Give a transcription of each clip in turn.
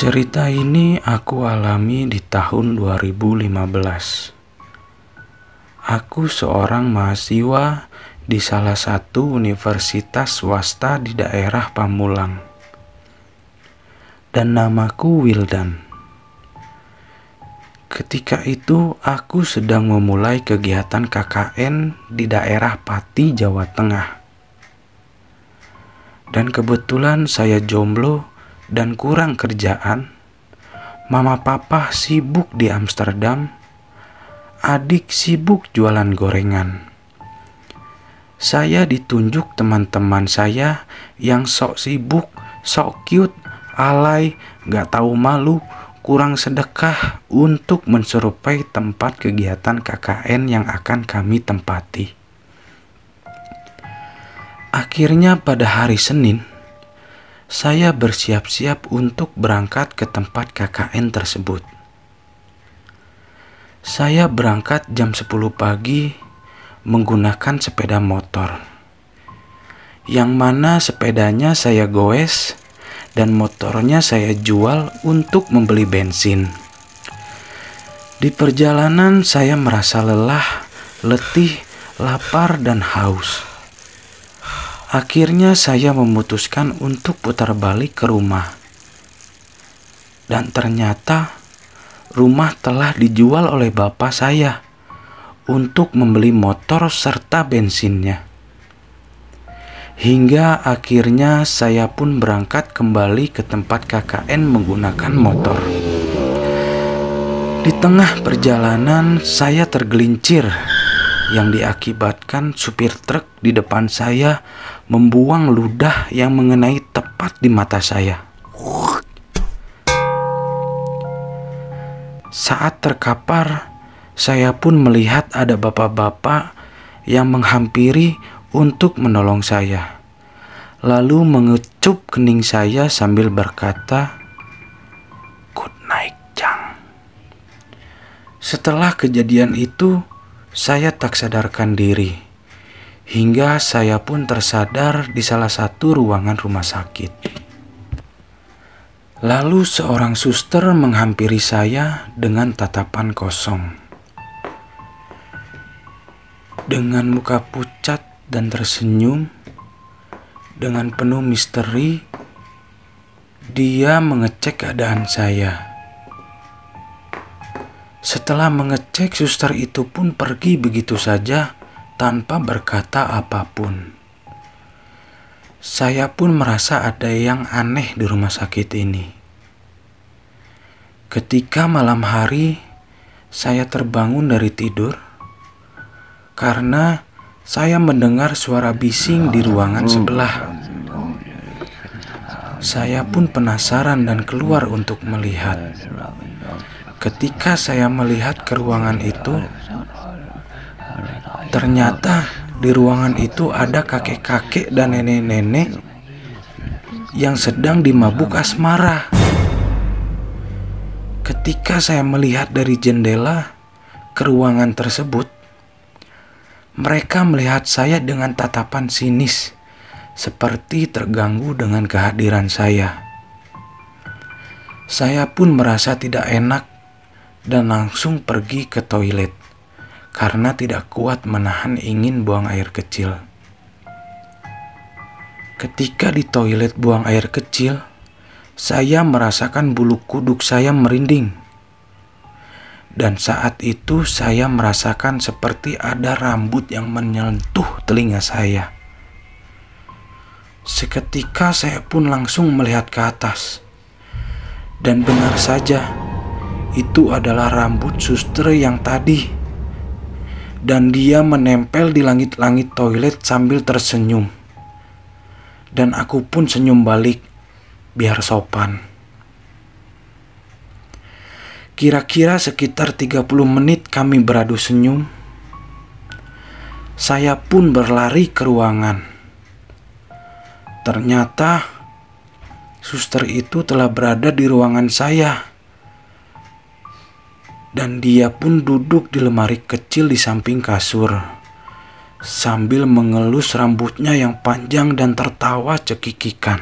Cerita ini aku alami di tahun 2015. Aku seorang mahasiswa di salah satu universitas swasta di daerah Pamulang. Dan namaku Wildan. Ketika itu aku sedang memulai kegiatan KKN di daerah Pati, Jawa Tengah. Dan kebetulan saya jomblo dan kurang kerjaan. Mama papa sibuk di Amsterdam. Adik sibuk jualan gorengan. Saya ditunjuk teman-teman saya yang sok sibuk, sok cute, alay, gak tahu malu, kurang sedekah untuk menserupai tempat kegiatan KKN yang akan kami tempati. Akhirnya pada hari Senin, saya bersiap-siap untuk berangkat ke tempat KKN tersebut. Saya berangkat jam 10 pagi menggunakan sepeda motor. Yang mana sepedanya saya goes dan motornya saya jual untuk membeli bensin. Di perjalanan saya merasa lelah, letih, lapar dan haus. Akhirnya saya memutuskan untuk putar balik ke rumah. Dan ternyata rumah telah dijual oleh bapak saya untuk membeli motor serta bensinnya. Hingga akhirnya saya pun berangkat kembali ke tempat KKN menggunakan motor. Di tengah perjalanan saya tergelincir yang diakibatkan supir truk di depan saya membuang ludah yang mengenai tepat di mata saya. Saat terkapar, saya pun melihat ada bapak-bapak yang menghampiri untuk menolong saya. Lalu mengecup kening saya sambil berkata, "Good night, Jang." Setelah kejadian itu, saya tak sadarkan diri hingga saya pun tersadar di salah satu ruangan rumah sakit. Lalu seorang suster menghampiri saya dengan tatapan kosong. Dengan muka pucat dan tersenyum, dengan penuh misteri, dia mengecek keadaan saya. Setelah mengecek, suster itu pun pergi begitu saja tanpa berkata apa pun. Saya pun merasa ada yang aneh di rumah sakit ini. Ketika malam hari, saya terbangun dari tidur karena saya mendengar suara bising di ruangan sebelah. Saya pun penasaran dan keluar untuk melihat. Ketika saya melihat ke ruangan itu, ternyata di ruangan itu ada kakek-kakek dan nenek-nenek yang sedang dimabuk asmara. Ketika saya melihat dari jendela ke ruangan tersebut, mereka melihat saya dengan tatapan sinis, seperti terganggu dengan kehadiran saya. Saya pun merasa tidak enak dan langsung pergi ke toilet karena tidak kuat menahan ingin buang air kecil. Ketika di toilet buang air kecil, saya merasakan bulu kuduk saya merinding. Dan saat itu saya merasakan seperti ada rambut yang menyentuh telinga saya. Seketika saya pun langsung melihat ke atas. Dan benar saja, itu adalah rambut suster yang tadi. Dan dia menempel di langit-langit toilet sambil tersenyum. Dan aku pun senyum balik biar sopan. Kira-kira sekitar 30 menit kami beradu senyum. Saya pun berlari ke ruangan. Ternyata suster itu telah berada di ruangan saya dan dia pun duduk di lemari kecil di samping kasur sambil mengelus rambutnya yang panjang dan tertawa cekikikan.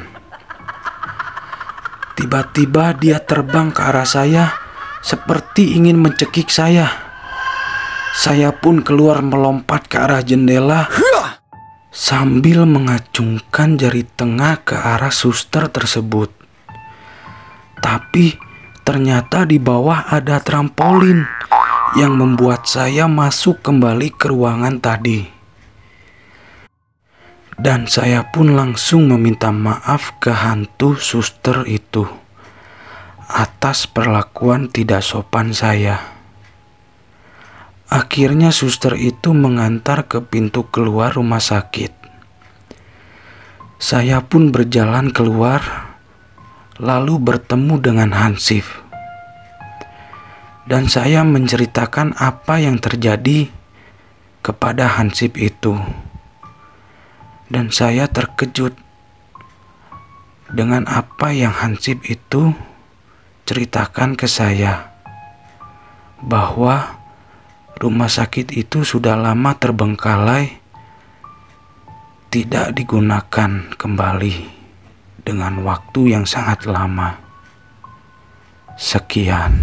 Tiba-tiba dia terbang ke arah saya seperti ingin mencekik saya. Saya pun keluar melompat ke arah jendela sambil mengacungkan jari tengah ke arah suster tersebut. Tapi ternyata di bawah ada trampolin yang membuat saya masuk kembali ke ruangan tadi. Dan saya pun langsung meminta maaf ke hantu suster itu atas perlakuan tidak sopan saya. Akhirnya suster itu mengantar ke pintu keluar rumah sakit. Saya pun berjalan keluar, lalu bertemu dengan Hansif. Dan saya menceritakan apa yang terjadi kepada Hansip itu. Dan saya terkejut dengan apa yang Hansip itu ceritakan ke saya. Bahwa rumah sakit itu sudah lama terbengkalai tidak digunakan kembali dengan waktu yang sangat lama. Sekian.